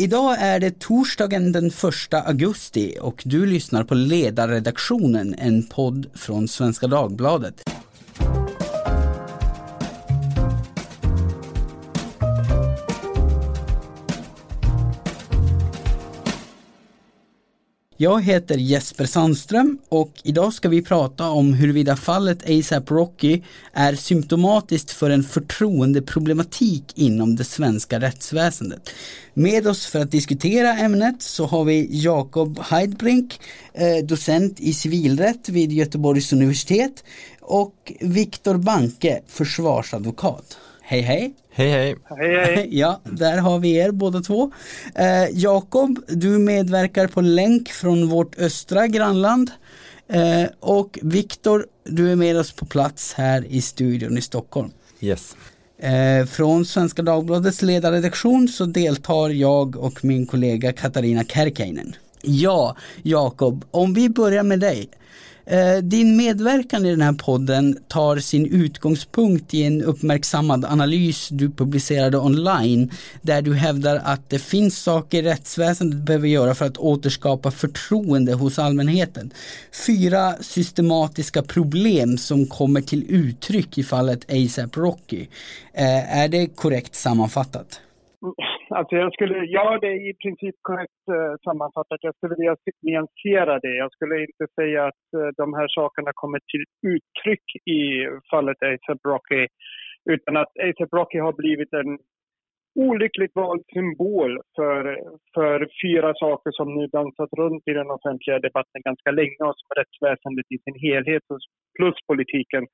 Idag är det torsdagen den 1 augusti och du lyssnar på Ledarredaktionen, en podd från Svenska Dagbladet. Jag heter Jesper Sandström och idag ska vi prata om huruvida fallet ASAP Rocky är symptomatiskt för en förtroendeproblematik inom det svenska rättsväsendet. Med oss för att diskutera ämnet så har vi Jakob Heidbrink, eh, docent i civilrätt vid Göteborgs universitet och Viktor Banke, försvarsadvokat. Hej hej! Hej hej! Hej hej! Ja, där har vi er båda två. Eh, Jakob, du medverkar på länk från vårt östra grannland. Eh, och Viktor, du är med oss på plats här i studion i Stockholm. Yes. Eh, från Svenska Dagbladets ledarredaktion så deltar jag och min kollega Katarina Kärkäinen. Ja, Jakob, om vi börjar med dig. Eh, din medverkan i den här podden tar sin utgångspunkt i en uppmärksammad analys du publicerade online där du hävdar att det finns saker rättsväsendet behöver göra för att återskapa förtroende hos allmänheten. Fyra systematiska problem som kommer till uttryck i fallet ASAP Rocky. Eh, är det korrekt sammanfattat? Alltså jag skulle, ja, det är i princip korrekt eh, sammanfattat. Jag skulle vilja nyansera det. Jag skulle inte säga att eh, de här sakerna kommer till uttryck i fallet ASAP Rocky, utan att ASAP Rocky har blivit en olyckligt vald symbol för, för fyra saker som nu dansat runt i den offentliga debatten ganska länge och som rättsväsendet i sin helhet plus politiken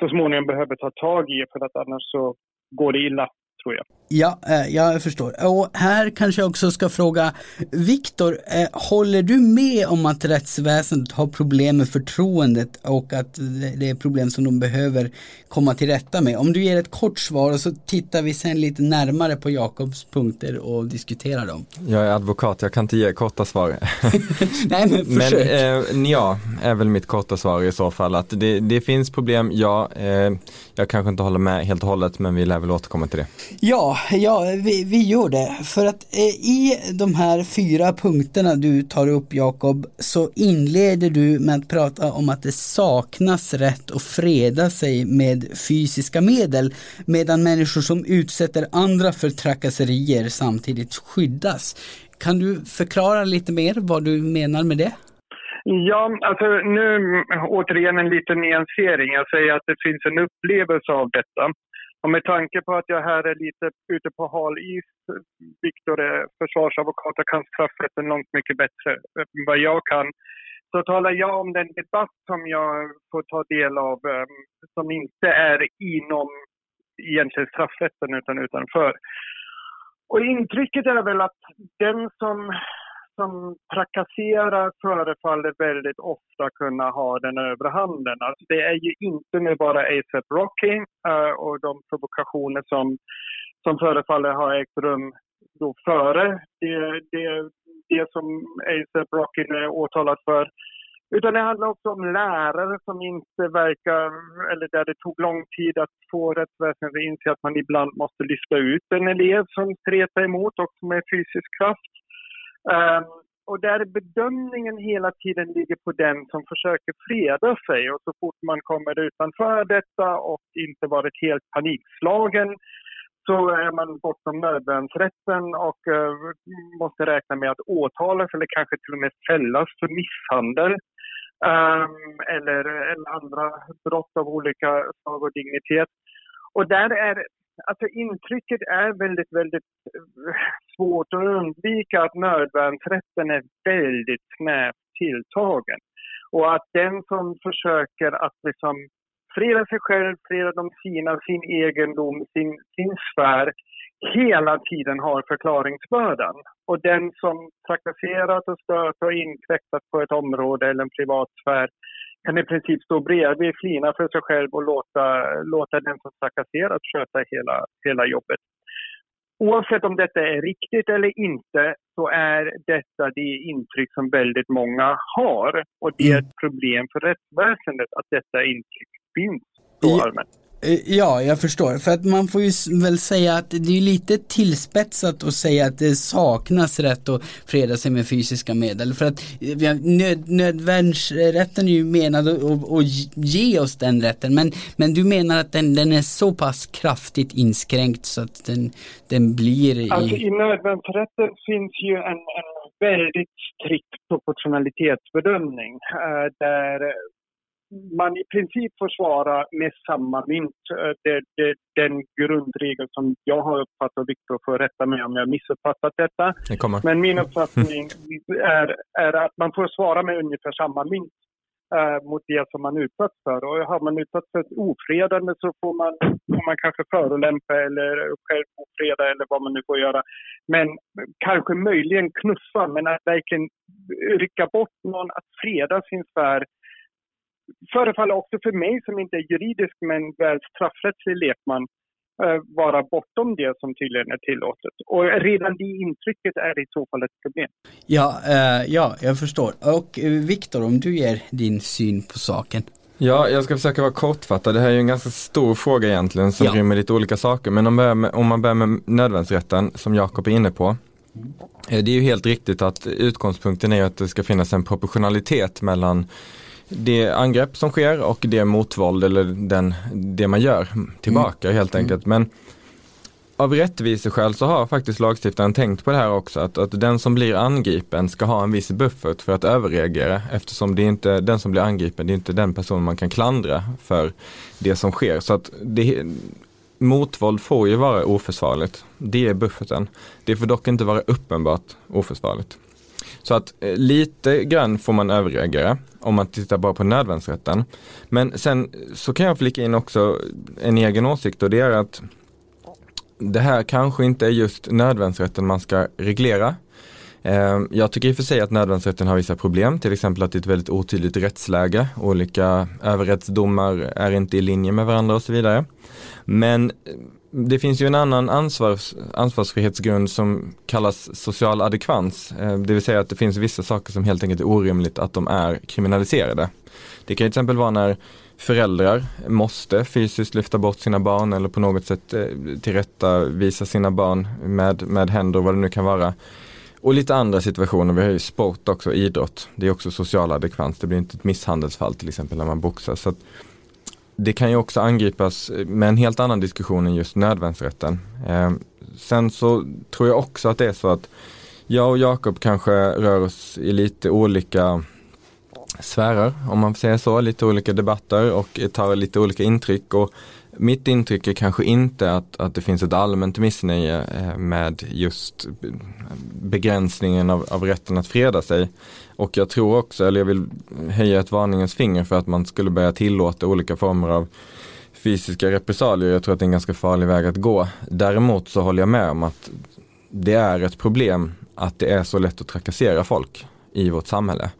så småningom behöver ta tag i för att annars så går det illa tror jag. Ja, eh, jag förstår. Och här kanske jag också ska fråga Viktor, eh, håller du med om att rättsväsendet har problem med förtroendet och att det är problem som de behöver komma till rätta med? Om du ger ett kort svar och så tittar vi sen lite närmare på Jakobs punkter och diskuterar dem. Jag är advokat, jag kan inte ge korta svar. Nej, men försök. Men eh, ja, är väl mitt korta svar i så fall att det, det finns problem, ja, eh, jag kanske inte håller med helt och hållet men vi lär väl återkomma till det. Ja, ja vi, vi gör det. För att eh, i de här fyra punkterna du tar upp Jakob så inleder du med att prata om att det saknas rätt att freda sig med fysiska medel medan människor som utsätter andra för trakasserier samtidigt skyddas. Kan du förklara lite mer vad du menar med det? Ja, alltså nu återigen en liten nyansering. Jag säger att det finns en upplevelse av detta. Och med tanke på att jag här är lite ute på hal is, Viktor är försvarsadvokat och kan straffrätten långt mycket bättre än vad jag kan, så talar jag om den debatt som jag får ta del av ehm, som inte är inom egentligen straffrätten utan utanför. Och intrycket är väl att den som som trakasserar förefaller väldigt ofta kunna ha den övre handen. Alltså det är ju inte med bara ASAP Rocky uh, eh, och de provokationer som, som förefaller ha ägt rum då före det, det, det som ASAP Rocky är åtalad för. Utan det handlar också om lärare som inte verkar, eller där det tog lång tid att få rättsväsendet att inse att man ibland måste lyfta ut en elev som stretar emot också med fysisk kraft. Um, och där bedömningen hela tiden ligger på den som försöker freda sig och så fort man kommer utanför detta och inte varit helt panikslagen så är man bortom nödvärnsrätten och uh, måste räkna med att åtalas eller kanske till och med fällas för misshandel um, eller, eller andra brott av olika slag och dignitet. Och där är Alltså intrycket är väldigt, väldigt eh, svårt att undvika att nödvärnsrätten är väldigt snävt tilltagen. Och att den som försöker att liksom freda sig själv, freda de sina, sin egendom, sin, sin sfär, hela tiden har förklaringsbördan. Och den som trakasserat och stört och inkräktat på ett område eller en privat sfär kan i princip stå bredvid, flina för sig själv och låta, låta den som trakasserat sköta hela, hela jobbet. Oavsett om detta är riktigt eller inte så är detta det intryck som väldigt många har. Och det är ett problem för rättsväsendet att detta intryck finns så allmänt. Eh, ja, jag förstår. För att man får ju väl säga att det är lite tillspetsat att säga att det saknas rätt att freda sig med fysiska medel. För att eh, nöd, nödvärnsrätten är ju menad att, att, att, ge oss den rätten. Men, men du menar att den, den är så pass kraftigt inskränkt så att den, den blir i... Alltså i nödvärnsrätten finns ju en, en väldigt strikt proportionalitetsbedömning. Eh, där man i princip får svara med samma mynt. Eh, det, det, den grundregel som jag har uppfattat, Viktor får rätta mig om jag missuppfattat detta. Men min uppfattning är, är att man får svara med ungefär samma mynt äh, mot det som man utsatts för. Och har man utsatts för ett ofredande så får man, får man kanske förolämpa eller själv ofreda eller vad man nu får göra. Men kanske möjligen knuffa, men att verkligen rycka bort någon, att freda sin sfär förefaller också för mig som inte är juridisk men väl straffrättslig lekman eh, vara bortom det som tydligen är tillåtet. Och redan det intrycket är i så fall ett problem. Ja, eh, ja jag förstår. Och eh, Viktor, om du ger din syn på saken. Ja, jag ska försöka vara kortfattad. Det här är ju en ganska stor fråga egentligen som ja. rymmer lite olika saker. Men om, med, om man börjar med nödvärnsrätten som Jakob är inne på. Det är ju helt riktigt att utgångspunkten är att det ska finnas en proportionalitet mellan det angrepp som sker och det motvåld eller den, det man gör tillbaka mm. helt enkelt. Men av rättviseskäl så har faktiskt lagstiftaren tänkt på det här också, att, att den som blir angripen ska ha en viss buffert för att överreagera eftersom det är inte den som blir angripen, det är inte den personen man kan klandra för det som sker. Så att det, motvåld får ju vara oförsvarligt. Det är bufferten. Det får dock inte vara uppenbart oförsvarligt. Så att eh, lite grann får man överreagera om man tittar bara på nödvärnsrätten. Men sen så kan jag flika in också en egen åsikt och det är att det här kanske inte är just nödvärnsrätten man ska reglera. Eh, jag tycker i och för sig att nödvärnsrätten har vissa problem, till exempel att det är ett väldigt otydligt rättsläge. Olika överrättsdomar är inte i linje med varandra och så vidare. Men eh, det finns ju en annan ansvars, ansvarsfrihetsgrund som kallas social adekvans. Eh, det vill säga att det finns vissa saker som helt enkelt är orimligt att de är kriminaliserade. Det kan till exempel vara när föräldrar måste fysiskt lyfta bort sina barn eller på något sätt eh, tillrättavisa sina barn med, med händer vad det nu kan vara. Och lite andra situationer, vi har ju sport också, idrott. Det är också social adekvans, det blir inte ett misshandelsfall till exempel när man boxar. Så det kan ju också angripas med en helt annan diskussion än just nödvärnsrätten. Eh, sen så tror jag också att det är så att jag och Jakob kanske rör oss i lite olika sfärer, om man får säga så, lite olika debatter och tar lite olika intryck. Och mitt intryck är kanske inte att, att det finns ett allmänt missnöje eh, med just begränsningen av, av rätten att freda sig. Och jag tror också, eller jag vill höja ett varningens finger för att man skulle börja tillåta olika former av fysiska repressalier. Jag tror att det är en ganska farlig väg att gå. Däremot så håller jag med om att det är ett problem att det är så lätt att trakassera folk i vårt samhälle.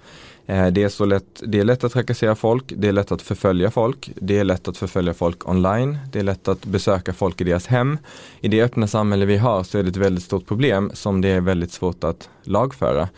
Eh, det är, så lätt, det är lätt att trakassera folk, det är lätt att förfölja folk, det är lätt att förfölja folk online, det är lätt att besöka folk i deras hem. I det öppna samhälle vi har så är det ett väldigt stort problem som det är väldigt svårt att lagföra.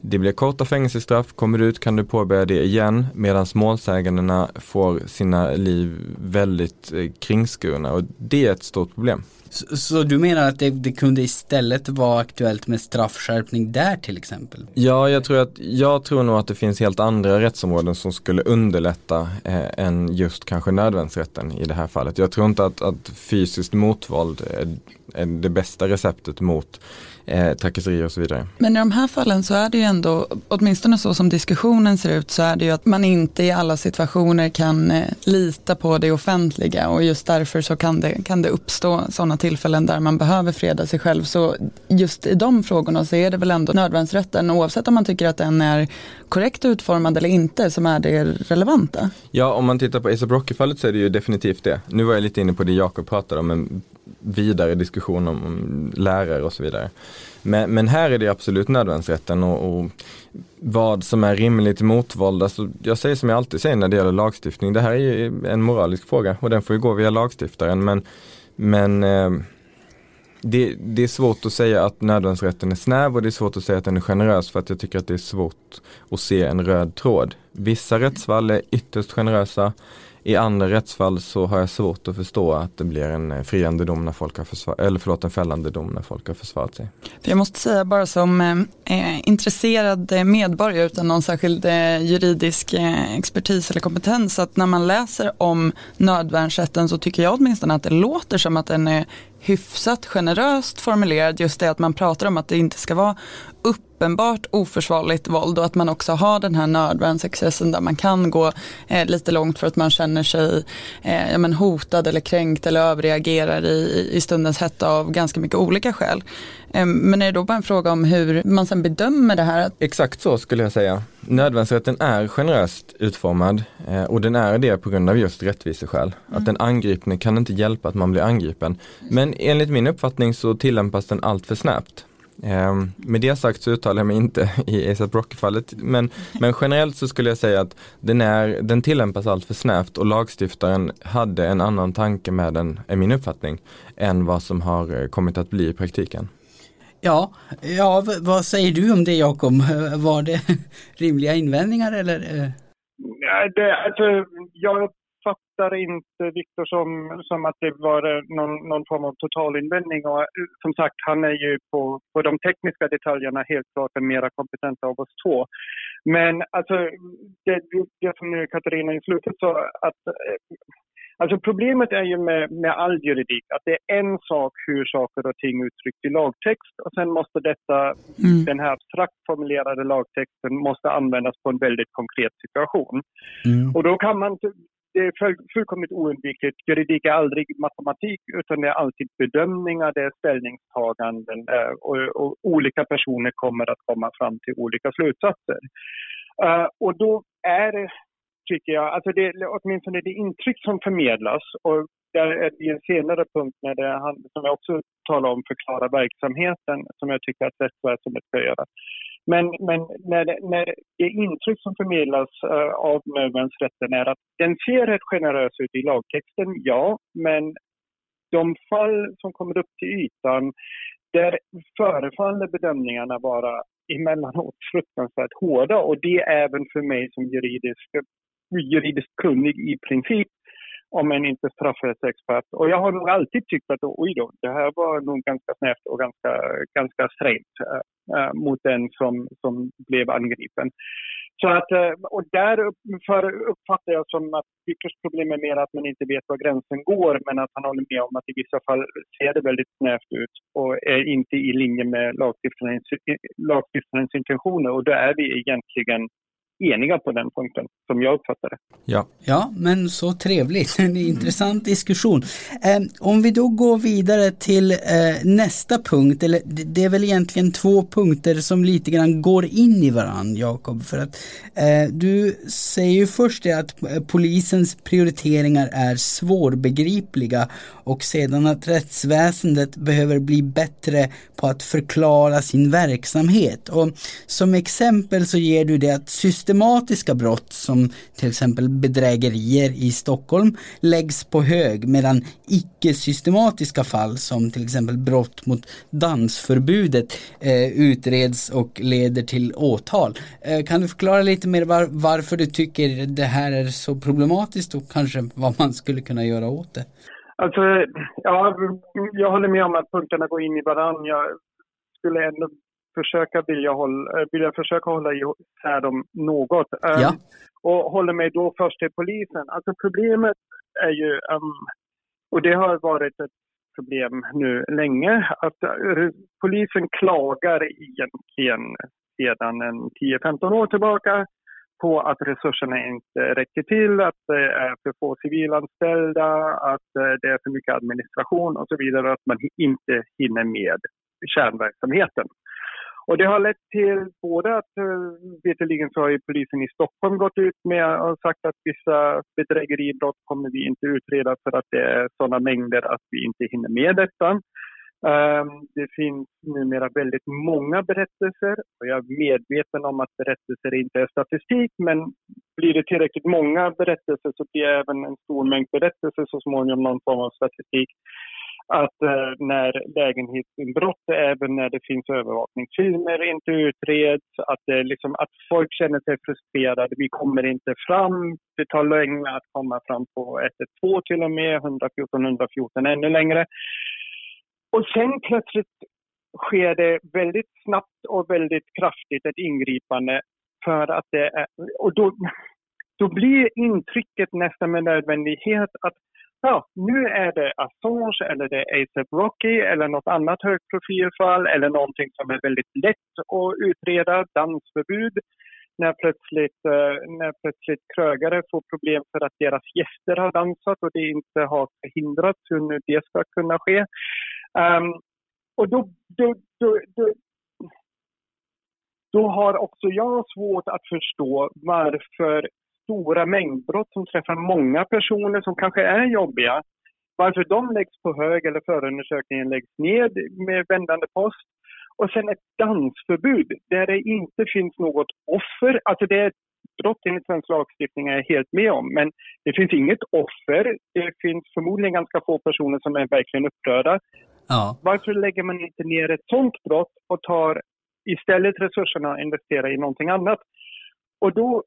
Det blir korta fängelsestraff, kommer du ut kan du påbörja det igen medan målsägandena får sina liv väldigt eh, kringskurna och det är ett stort problem. Så, så, du menar att det, det, kunde istället vara aktuellt med straffskärpning där till exempel? Ja, jag tror, att, jag tror nog att det finns helt andra rättsområden som skulle underlätta eh, än just kanske nödvändsrätten i det här fallet. Jag tror inte att, att fysiskt motvåld är, är det bästa receptet mot eh, trakasserier och så vidare. Men i de här fallen så är det ju ändå, åtminstone så som diskussionen ser ut, så är det ju att man inte i alla situationer kan eh, lita på det offentliga och just därför så kan det, kan det uppstå sådana tillfällen där man behöver freda sig själv. Så just i de frågorna så är det väl ändå nödvärnsrätten, oavsett om man tycker att den är korrekt utformad eller inte, som är det relevanta. Ja, om man tittar på ASAP Rocky-fallet så är det ju definitivt det. Nu var jag lite inne på det Jakob pratade om, en vidare diskussion om, lärare och så vidare. Men, men, här är det absolut nödvändighetsrätten och, och vad som är rimligt motvåld. Alltså, jag säger som jag alltid säger när det gäller lagstiftning, det här är ju en moralisk fråga och den får ju gå via lagstiftaren. Men, men eh, det, det, är svårt att säga att nödvändighetsrätten är snäv och det är svårt att säga att den är generös för att jag tycker att det är svårt att se en röd tråd. Vissa rättsfall är ytterst generösa, i andra rättsfall så har jag svårt att förstå att det blir en eh, friande dom när folk har försvar, eller förlåt en fällande dom när folk har försvarat sig. Jag måste säga bara som eh, eh intresserad eh, medborgare utan någon särskild eh, juridisk eh, expertis eller kompetens att när man läser om nödvärnsrätten så tycker jag åtminstone att det låter som att den är hyfsat generöst formulerad. Just det att man pratar om att det inte ska vara uppenbart oförsvarligt våld och att man också har den här nödvärnsexcessen där man kan gå eh, lite långt för att man känner sig eh, ja, men hotad eller kränkt eller överreagerar i, i stundens hetta av ganska mycket olika skäl. Eh, men är det då bara en fråga om hur man sen bedömer det här? Exakt så skulle jag säga. Nödvärnsrätten är generöst utformad eh, och den är det på grund av just rättviseskäl. Mm. Att den angripne kan inte hjälpa att man blir angripen. Men enligt min uppfattning så tillämpas den allt för snäppt. Eh, med det sagt så uttalar jag mig inte i ASAP Rocky-fallet men, men generellt så skulle jag säga att den, är, den tillämpas allt för snävt och lagstiftaren hade en annan tanke med den, är min uppfattning, än vad som har eh, kommit att bli i praktiken. Ja, ja vad säger du om det Jakob? Var det rimliga invändningar eller? Eh? Ja, det, alltså, jag uppfattar inte Viktor som, som att det var eh, någon, någon form av totalinvändning. Och eh, som sagt, han är ju på, på de tekniska detaljerna helt klart den mera kompetenta av oss två. Men alltså, det, det som nu Katarina i slutet sa, att Alltså problemet är ju med, med all juridik att det är en sak hur saker och ting uttrycks i lagtext och sen måste detta, mm. den här abstrakt formulerade lagtexten måste användas på en väldigt konkret situation. Mm. Och då kan man det är fullkomligt oundvikligt. Juridik är aldrig matematik utan det är alltid bedömningar, det är ställningstaganden eh, och, och olika personer kommer att komma fram till olika slutsatser. Uh, och då är det, tycker jag, alltså det, åtminstone det intryck som förmedlas. Och där är det en senare punkt när det, som jag också talar om, förklara verksamheten som jag tycker att rättsväsendet ska göra. Men, men när, det, när det intryck som förmedlas uh, av nödvärnsrätten är att den ser rätt generös ut i lagtexten, ja, men de fall som kommer upp till ytan, där förefaller bedömningarna vara emellanåt fruktansvärt hårda. Och det även för mig som juridisk, juridiskt kunnig i princip om än inte straffrättsexpert. Och jag har nog alltid tyckt att oj då, det här var nog ganska snävt och ganska, ganska strängt äh, mot den som, som blev angripen. Så att, eh, och där uppfattar jag som att Vickers problem är mer att man inte vet var gränsen går men att han håller med om att i vissa fall ser det väldigt snävt ut och är inte i linje med lagstiftarens, lagstiftarens intentioner och då är vi egentligen eniga på den punkten, som jag uppfattar det. Ja, ja men så trevligt. En intressant diskussion. Eh, om vi då går vidare till eh, nästa punkt, eller det är väl egentligen två punkter som lite grann går in i varandra, Jakob. För att eh, du säger ju först det att eh, polisens prioriteringar är svårbegripliga och sedan att rättsväsendet behöver bli bättre på att förklara sin verksamhet. Och som exempel så ger du det att systematiska brott som till exempel bedrägerier i Stockholm läggs på hög medan icke-systematiska fall som till exempel brott mot dansförbudet eh, utreds och leder till åtal. Eh, kan du förklara lite mer var, varför du tycker det här är så problematiskt och kanske vad man skulle kunna göra åt det? Alltså, ja, jag håller med om att punkterna går in i varandra. Jag skulle ändå försöka vilja hålla, eh, vilja försöka hålla isär dem något. Ja. Um, och håller mig då först till polisen. Alltså problemet är ju, um, och det har varit ett problem nu länge, att uh, polisen klagar egentligen sedan en 10-15 år tillbaka på att resurserna inte räcker till, att det är för få civilanställda, att eh, det är för mycket administration och så vidare, att man inte hinner med kärnverksamheten. Och det har lett till både att eh, Visserligen veterligen så har ju polisen i Stockholm gått ut med och sagt att vissa bedrägeribrott kommer vi inte utreda för att det är sådana mängder att vi inte hinner med detta. Ehm, det finns numera väldigt många berättelser och jag är medveten om att berättelser inte är statistik men blir det tillräckligt många berättelser så blir även en stor mängd berättelser så småningom någon form av statistik att eh, när lägenhetsinbrott, även när det finns övervakningsfilmer, inte utreds, att, det liksom, att folk känner sig frustrerade. Vi kommer inte fram. Det tar länge att komma fram på 112 till och med, 114, 114 ännu längre. Och sen plötsligt sker det väldigt snabbt och väldigt kraftigt ett ingripande för att det är, och då, då blir intrycket nästan med nödvändighet att ja, nu är det Assange eller det är ASAP Rocky eller något annat högprofilfall eller någonting som är väldigt lätt att utreda, dansförbud. När plötsligt, eh, när plötsligt krögare får problem för att deras gäster har dansat och det inte har förhindrats hur nu det ska kunna ske. Um, och då, då, då, då, då har också jag svårt att förstå varför stora mängdbrott som träffar många personer som kanske är jobbiga, varför de läggs på hög eller förundersökningen läggs ned med vändande post. Och sen ett dansförbud där det inte finns något offer. Alltså det är ett brott enligt svensk lagstiftning är jag helt med om. Men det finns inget offer. Det finns förmodligen ganska få personer som är verkligen upprörda. Ja. Varför lägger man inte ner ett sånt brott och tar istället resurserna och investerar i någonting annat? Och då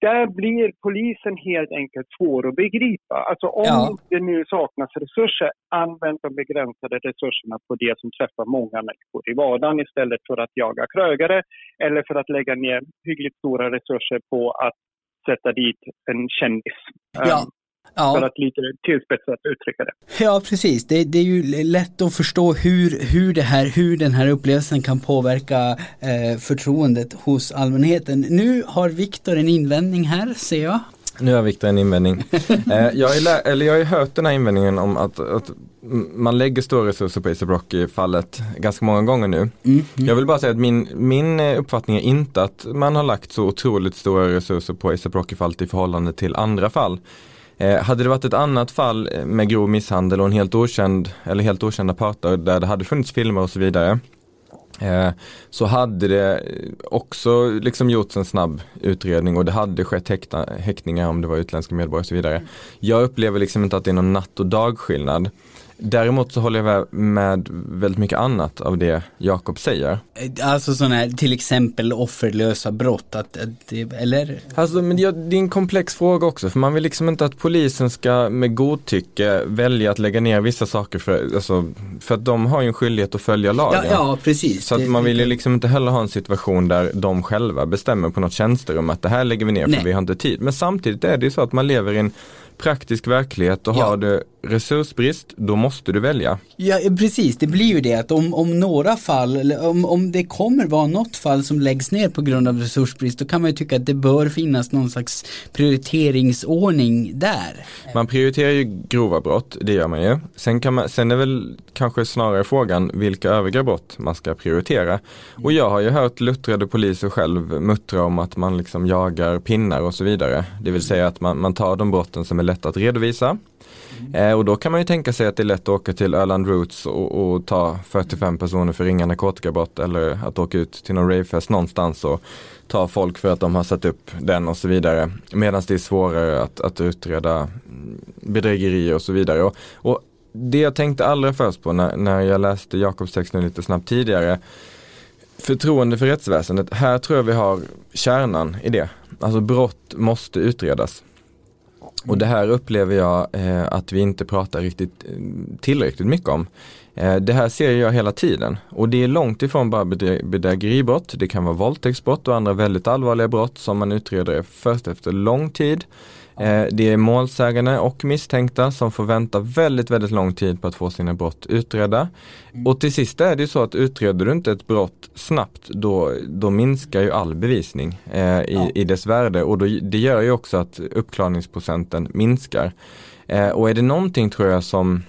där blir polisen helt enkelt svår att begripa. Alltså om ja. det nu saknas resurser, använd de begränsade resurserna på det som träffar många människor i vardagen istället för att jaga krögare eller för att lägga ner hyggligt stora resurser på att sätta dit en kändis. Ja. Ja. För att lite tillspetsat uttrycka det. Ja, precis. Det, det, är ju lätt att förstå hur, hur, det här, hur den här upplevelsen kan påverka eh, förtroendet hos allmänheten. Nu har Viktor en invändning här, ser jag. Nu har Viktor en invändning. eh, jag, har eller jag har ju hört den här invändningen om att, att man lägger stora resurser på ASAP Rocky-fallet ganska många gånger nu. Mm, mm. Jag vill bara säga att min, min uppfattning är inte att man har lagt så otroligt stora resurser på ASAP Rocky-fallet i förhållande till andra fall. Eh, hade det varit ett annat fall eh, med grov misshandel och en helt okänd eller helt okända parter där det hade funnits filmer och så vidare eh, så hade det också liksom gjorts en snabb utredning och det hade skett häkta, häktningar om det var utländska medborgare och så vidare. Jag upplever liksom inte att det är någon natt och dagskillnad. Däremot så håller jag med väldigt mycket annat av det Jakob säger. Alltså sådana här till exempel offerlösa brott, att, att eller? Alltså men det är en komplex fråga också för man vill liksom inte att polisen ska med godtycke välja att lägga ner vissa saker för, alltså, för att de har ju en skyldighet att följa lagen. Ja, ja precis. Så att det, man vill ju liksom inte heller ha en situation där de själva bestämmer på något tjänsterum att det här lägger vi ner för Nej. vi har inte tid. Men samtidigt är det ju så att man lever i en praktisk verklighet och ja. har du resursbrist, då måste du välja. Ja, precis. Det blir ju det att om, om några fall, eller om, om det kommer vara något fall som läggs ner på grund av resursbrist, då kan man ju tycka att det bör finnas någon slags prioriteringsordning där. Man prioriterar ju grova brott, det gör man ju. Sen, kan man, sen är väl kanske snarare frågan vilka övriga brott man ska prioritera. Och jag har ju hört luttrade poliser själv muttra om att man liksom jagar pinnar och så vidare. Det vill säga att man, man tar de brotten som är lätta att redovisa Mm. Eh, och då kan man ju tänka sig att det är lätt att åka till Öland Roots och, och ta 45 personer för ringa narkotikabrott eller att åka ut till någon ravefest någonstans och ta folk för att de har satt upp den och så vidare. Medan det är svårare att, att utreda bedrägerier och så vidare. Och, och det jag tänkte allra först på när, när jag läste Jakobs text lite snabbt tidigare Förtroende för rättsväsendet, här tror jag vi har kärnan i det. Alltså brott måste utredas. Och det här upplever jag eh, att vi inte pratar riktigt eh, tillräckligt mycket om. Eh, det här ser jag hela tiden och det är långt ifrån bara bedrägeribrott. Det kan vara våldtäktsbrott och andra väldigt allvarliga brott som man utreder först efter lång tid. Eh, det är målsägande och misstänkta som får vänta väldigt, väldigt lång tid på att få sina brott utredda. Mm. Och till sist är det så att utreder du inte ett brott snabbt då, då minskar ju all bevisning eh, i, ja. i dess värde och då, det gör ju också att uppklarningsprocenten minskar. Eh, och är det någonting tror jag som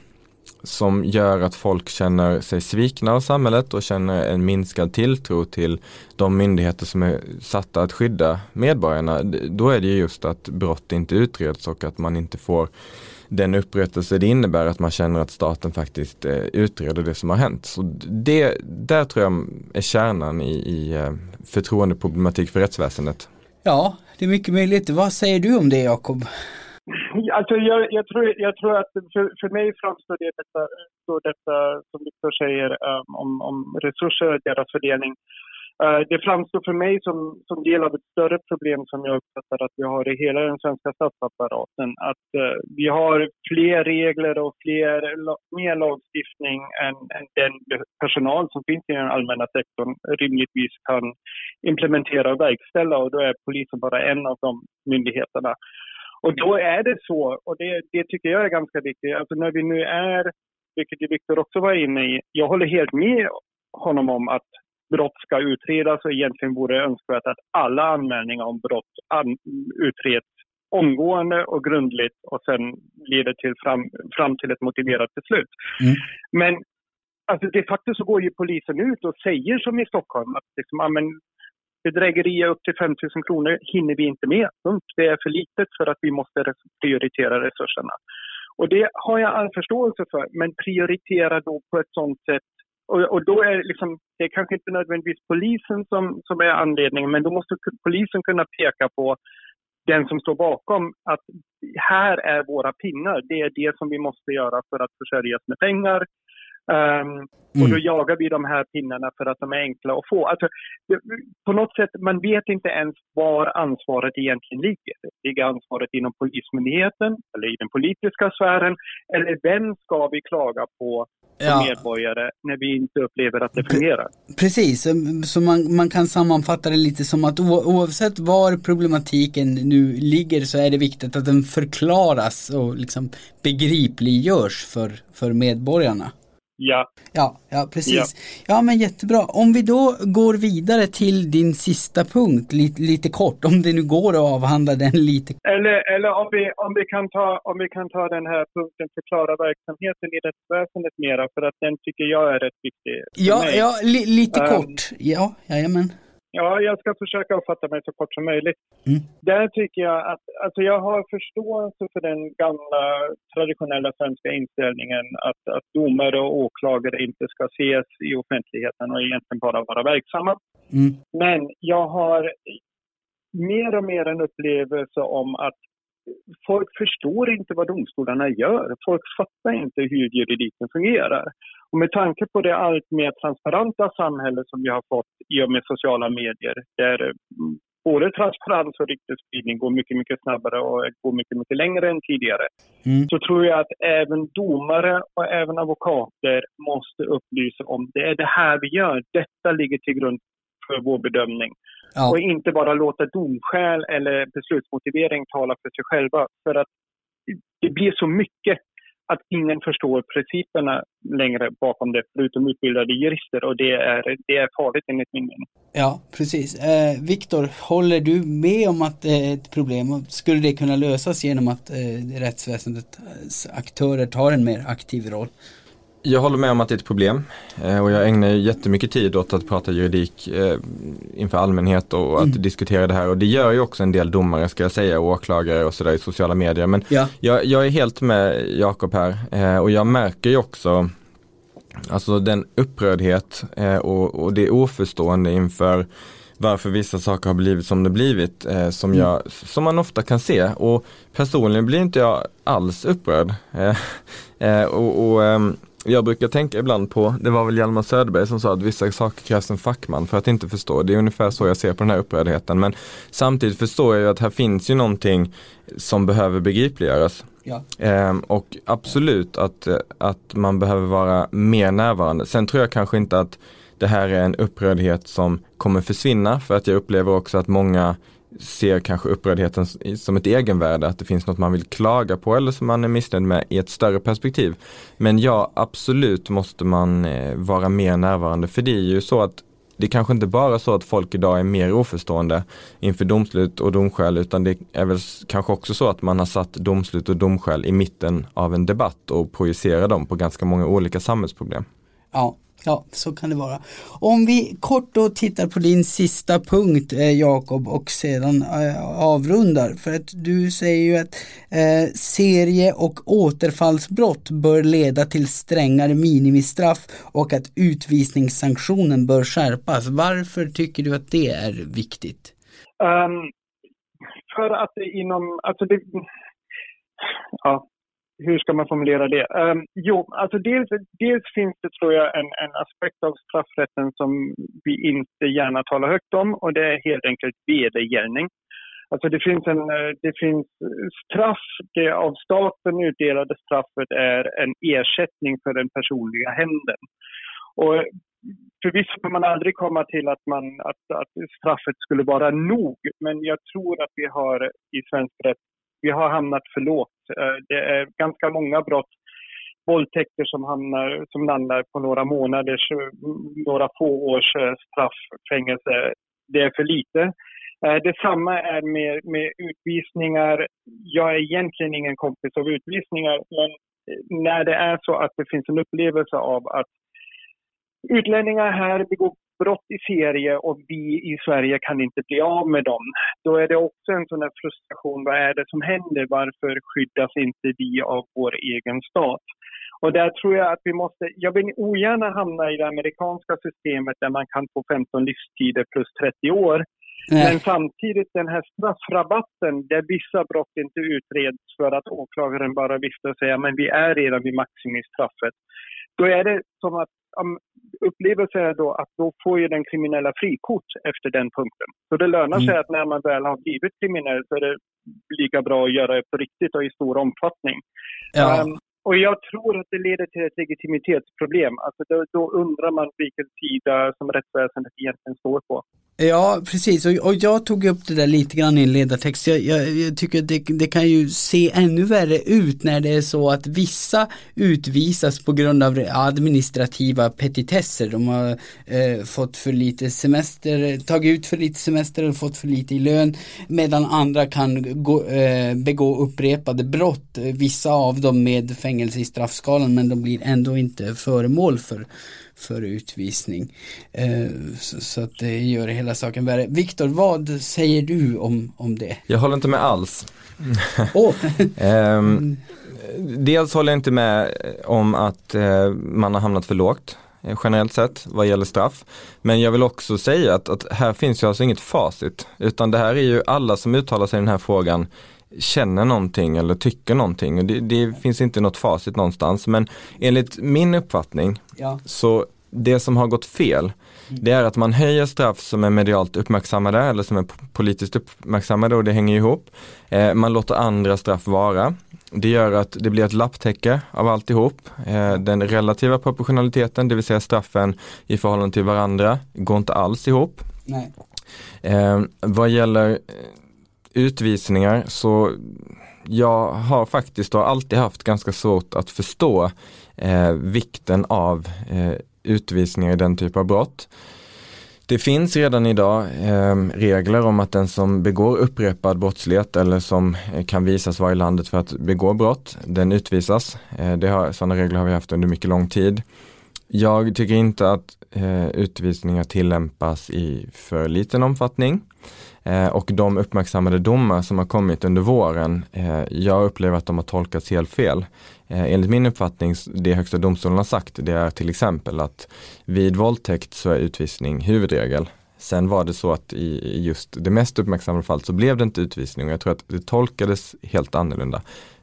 som gör att folk känner sig svikna av samhället och känner en minskad tilltro till de myndigheter som är satta att skydda medborgarna. Då är det just att brott inte utreds och att man inte får den upprättelse det innebär att man känner att staten faktiskt eh, utreder det som har hänt. Så det, där tror jag är kärnan i, i eh, förtroendeproblematik för rättsväsendet. Ja, det är mycket möjligt. Vad säger du om det Jakob? Alltså jag, jag, tror, jag tror att för, för mig framstår det detta, så detta som Viktor säger um, om, om resurser och deras fördelning Uh, det framstår för mig som, som del av ett större problem som jag uppfattar att vi har i hela den svenska statsapparaten. Att uh, vi har fler regler och fler, mer lagstiftning än, än den personal som finns i den allmänna sektorn rimligtvis kan implementera och verkställa och då är polisen bara en av de myndigheterna. Och då är det så, och det, det tycker jag är ganska viktigt, alltså när vi nu är, vilket Viktor också var inne i, jag håller helt med honom om att brott ska utredas och egentligen vore det önskvärt att alla anmälningar om brott an utreds omgående och grundligt och sen leder till fram, fram till ett motiverat beslut. Mm. Men alltså de facto så går ju polisen ut och säger som i Stockholm att liksom, amen, bedrägerier upp till 5 000 kronor hinner vi inte med. Det är för litet för att vi måste prioritera resurserna. Och det har jag all förståelse för, men prioritera då på ett sådant sätt och, och, då är liksom, det är kanske inte nödvändigtvis polisen som, som är anledningen, men då måste polisen kunna peka på den som står bakom att här är våra pinnar. Det är det som vi måste göra för att försörjas med pengar. Um, mm. Och då jagar vi de här pinnarna för att de är enkla att få. Alltså, på något sätt, man vet inte ens var ansvaret egentligen ligger. Ligger ansvaret inom Polismyndigheten eller i den politiska sfären? Eller vem ska vi klaga på ja. medborgare när vi inte upplever att det fungerar. Precis, så man, man kan sammanfatta det lite som att oavsett var problematiken nu ligger så är det viktigt att den förklaras och liksom begripliggörs för, för medborgarna. Ja. Ja, ja precis. Ja. ja. men jättebra. Om vi då går vidare till din sista punkt lite, lite kort, om det nu går att avhandla den lite. Eller, eller om, vi, om, vi kan ta, om vi kan ta den här punkten förklara verksamheten i rättsväsendet mera, för att den tycker jag är rätt viktig. Ja, ja li, lite um, kort. Ja, jajamän. Ja, jag ska försöka fatta mig så kort som möjligt. Mm. Där tycker jag att, alltså jag har förståelse för den gamla traditionella svenska inställningen att, att domare och åklagare inte ska ses i offentligheten och egentligen bara vara verksamma. Mm. Men jag har mer och mer en upplevelse om att folk förstår inte vad domstolarna gör. Folk fattar inte hur juridiken fungerar. Och med tanke på det allt mer transparenta samhälle som vi har fått i och med sociala medier, där mm, både transparens och ryktesspridning går mycket, mycket snabbare och går mycket, mycket längre än tidigare. Mm. Så tror jag att även domare och även advokater måste upplysa om det är det här vi gör. Detta ligger till grund för vår bedömning. Ja. Och inte bara låta domskäl eller beslutsmotivering tala för sig själva. För att det blir så mycket att ingen förstår principerna längre bakom det, förutom utbildade jurister och det är, det är farligt enligt min mening. Ja, precis. Eh, Viktor, håller du med om att det är ett problem? Skulle det kunna lösas genom att eh, rättsväsendets aktörer tar en mer aktiv roll? Jag håller med om att det är ett problem eh, och jag ägnar jättemycket tid åt att prata juridik eh, inför allmänhet och att mm. diskutera det här och det gör ju också en del domare ska jag säga, åklagare och sådär i sociala medier. Men ja. jag, jag, är helt med Jakob här eh, och jag märker ju också alltså den upprördhet och, och det oförstående inför varför vissa saker har blivit som det blivit eh, som, mm. jag, som man ofta kan se och personligen blir inte jag alls upprörd. Eh, eh, och, och ehm, jag brukar tänka ibland på, det var väl Hjalmar Söderberg som sa att vissa saker krävs en fackman för att inte förstå. Det är ungefär så jag ser på den här upprördheten. Men samtidigt förstår jag ju att här finns ju någonting som behöver begripliggöras. Ja. Ehm, och absolut att, att man behöver vara mer närvarande. Sen tror jag kanske inte att det här är en upprördhet som kommer försvinna för att jag upplever också att många ser kanske upprördheten som ett egenvärde, att det finns något man vill klaga på eller som man är missnöjd med i ett större perspektiv. Men ja, absolut måste man eh, vara mer närvarande för det är ju så att det är kanske inte bara så att folk idag är mer oförstående inför domslut och domskäl utan det är väl kanske också så att man har satt domslut och domskäl i mitten av en debatt och projicerar dem på ganska många olika samhällsproblem. Ja, Ja, så kan det vara. Om vi kort då tittar på din sista punkt eh, Jakob och sedan eh, avrundar. För att du säger ju att eh, serie och återfallsbrott bör leda till strängare minimistraff och att utvisningssanktionen bör skärpas. Varför tycker du att det är viktigt? Um, för att det inom, alltså det, ja, hur ska man formulera det? Um, jo, alltså dels, dels finns det tror jag en, en aspekt av straffrätten som vi inte gärna talar högt om och det är helt enkelt vedergällning. Alltså det finns, en, eh, det finns straff, det av staten utdelade straffet är en ersättning för den personliga händen. Och förvisso kan man aldrig komma till att, man, att, att straffet skulle vara nog, men jag tror att vi har i svensk rätt, vi har hamnat för lågt. Eh, det är ganska många brott, våldtäkter som, hamnar, som landar på några månaders, eh, några få års eh, strafffängelse. Det är för lite. Detsamma är med, med utvisningar. Jag är egentligen ingen kompis av utvisningar, men när det är så att det finns en upplevelse av att utlänningar här begår brott i serie och vi i Sverige kan inte bli av med dem. Då är det också en sån här frustration. Vad är det som händer? Varför skyddas inte vi av vår egen stat? Och där tror jag att vi måste, jag vill ogärna hamna i det amerikanska systemet där man kan få 15 livstider plus 30 år. Nej. Men samtidigt den här straffrabatten där vissa brott inte utreds för att åklagaren bara viftar och säger men vi är redan vid maximistraffet. Då är det som att upplevelsen är då att då får ju den kriminella frikort efter den punkten. Så det lönar sig mm. att när man väl har blivit kriminell så är det lika bra att göra det på riktigt och i stor omfattning. Ja. Um, och jag tror att det leder till ett legitimitetsproblem. Alltså då, då undrar man vilken sida som rättsväsendet egentligen står på. Ja, precis. Och, och, jag tog upp det där lite grann i en ledartext. Jag, jag, jag tycker det, det, kan ju se ännu värre ut när det är så att vissa utvisas på grund av administrativa petitesser. De har eh, fått för lite semester, tagit ut för lite semester och fått för lite i lön. Medan andra kan gå, eh, begå upprepade brott. Vissa av dem med fängelse i straffskalan men de blir ändå inte föremål för för utvisning. Eh, så, att det gör hela saken värre. Viktor, vad säger du om, om det? Jag håller inte med alls. Oh. dels håller jag inte med om att eh, man har hamnat för lågt eh, generellt sett vad gäller straff. Men jag vill också säga att, att här finns ju alltså inget facit utan det här är ju alla som uttalar sig i den här frågan känner någonting eller tycker någonting. Det, det, finns inte något facit någonstans men enligt min uppfattning ja. så det som har gått fel mm. det är att man höjer straff som är medialt uppmärksammade eller som är politiskt uppmärksammade och det hänger ihop. Eh, man låter andra straff vara. Det gör att det blir ett lapptäcke av alltihop. Eh, den relativa proportionaliteten, det vill säga straffen i förhållande till varandra, går inte alls ihop. Nej. Eh, vad gäller utvisningar så jag har faktiskt och alltid haft ganska svårt att förstå eh, vikten av eh, utvisningar i den typ av brott. Det finns redan idag eh, regler om att den som begår upprepad brottslighet eller som eh, kan visas vara i landet för att begå brott, den utvisas. Eh, det har, sådana regler har vi haft under mycket lång tid. Jag tycker inte att eh, utvisningar tillämpas i för liten omfattning. Eh, och de uppmärksammade domar som har kommit under våren, eh, jag upplever att de har tolkats helt fel. Eh, enligt min uppfattning, det högsta domstolen har sagt, det är till exempel att vid våldtäkt så är utvisning huvudregel. Sen var det så att i just det mest uppmärksammade fallet så blev det inte utvisning och jag tror att det tolkades helt annorlunda.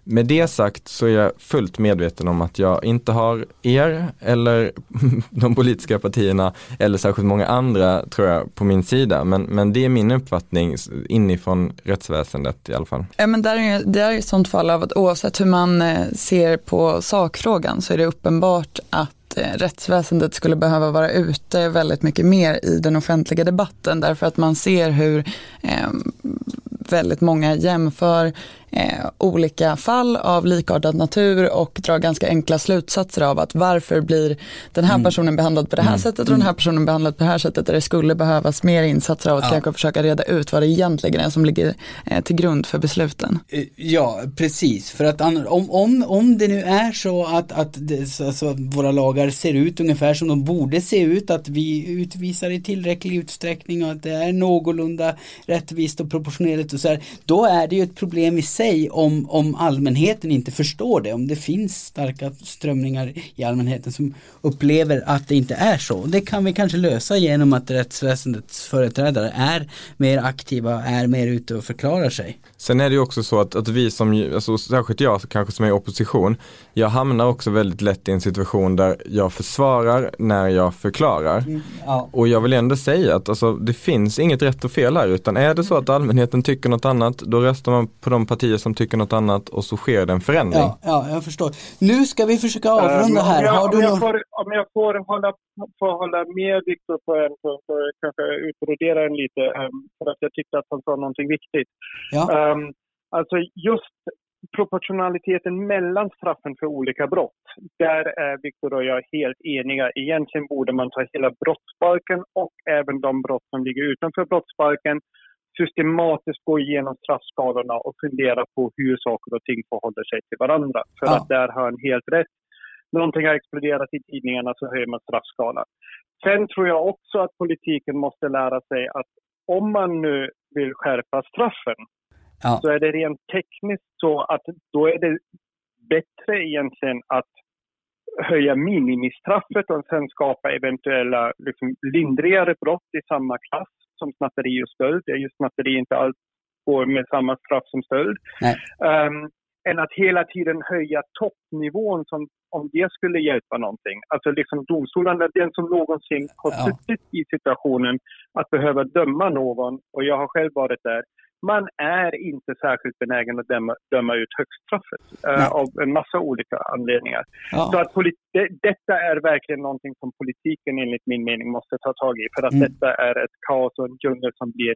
Med det sagt så är jag fullt medveten om att jag inte har er eller de politiska partierna eller särskilt många andra tror jag på min sida. Men, men det är min uppfattning inifrån rättsväsendet i alla fall. Ja, men där är, det är ett sånt fall av att oavsett hur man eh, ser på sakfrågan så är det uppenbart att Eh, rättsväsendet skulle behöva vara ute väldigt mycket mer i den offentliga debatten därför att man ser hur eh, väldigt många jämför eh, olika fall av likartad natur och drar ganska enkla slutsatser av att varför blir den här mm. personen behandlad på det här mm. sättet och den här mm. personen behandlad på det här sättet där det skulle behövas mer insatser av att ja. kanske försöka reda ut vad det egentligen är som ligger eh, till grund för besluten. Eh, ja, precis, för att om, om, om det nu är så att, att det, alltså, våra lagar ser ut ungefär som de borde se ut, att vi utvisar i tillräcklig utsträckning och att det är någorlunda rättvist och proportionerligt och så här, då är det ju ett problem i sig om, om allmänheten inte förstår det, om det finns starka strömningar i allmänheten som upplever att det inte är så. Det kan vi kanske lösa genom att rättsväsendets företrädare är mer aktiva, är mer ute och förklarar sig. Sen är det ju också så att, att vi som, alltså, särskilt jag kanske som är i opposition, jag hamnar också väldigt lätt i en situation där jag försvarar när jag förklarar. Mm, ja. Och jag vill ändå säga att alltså, det finns inget rätt och fel här utan är det så att allmänheten tycker något annat då röstar man på de partier som tycker något annat och så sker det en förändring. Ja, ja jag förstår. Nu ska vi försöka avrunda här. Om jag, Har du om jag, får, om jag får, hålla, får hålla med Viktor på en punkt och kanske utbrodera den lite um, för att jag tyckte att han sa någonting viktigt. Ja. Um, alltså just proportionaliteten mellan straffen för olika brott, där är Viktor och jag helt eniga. Egentligen borde man ta hela brottsbalken och även de brott som ligger utanför brottsbalken systematiskt gå igenom straffskalorna och fundera på hur saker och ting förhåller sig till varandra. För ja. att där har han helt rätt. Någonting har exploderat i tidningarna så höjer man straffskalan. Sen tror jag också att politiken måste lära sig att om man nu vill skärpa straffen ja. så är det rent tekniskt så att då är det bättre egentligen att höja minimistraffet och sen skapa eventuella liksom, lindrigare brott i samma klass som snatteri och stöld. Det är ju snatteri inte alls går med samma straff som stöld. Um, än att hela tiden höja toppnivån som om det skulle hjälpa någonting. Alltså liksom domstolarna, den som någonsin har suttit i situationen att behöva döma någon, och jag har själv varit där, man är inte särskilt benägen att döma, döma ut högststraffet uh, av en massa olika anledningar. Ja. Så att det, detta är verkligen någonting som politiken enligt min mening måste ta tag i för att mm. detta är ett kaos och en djungel som blir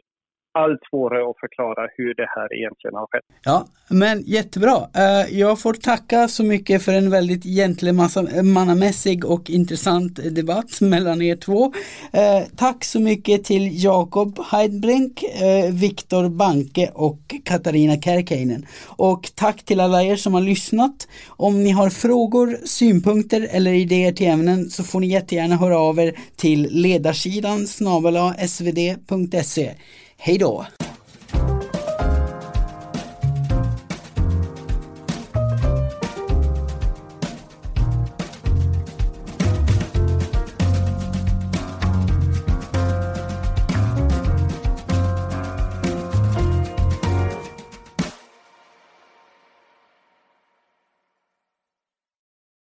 allt svårare att förklara hur det här egentligen har skett. Ja, men jättebra. Eh, jag får tacka så mycket för en väldigt gentlemannamässig och intressant debatt mellan er två. Eh, tack så mycket till Jakob Heidbrink, eh, Viktor Banke och Katarina Kärkeinen. Och tack till alla er som har lyssnat. Om ni har frågor, synpunkter eller idéer till ämnen så får ni jättegärna höra av er till ledarsidan snabel svd.se. Hej då!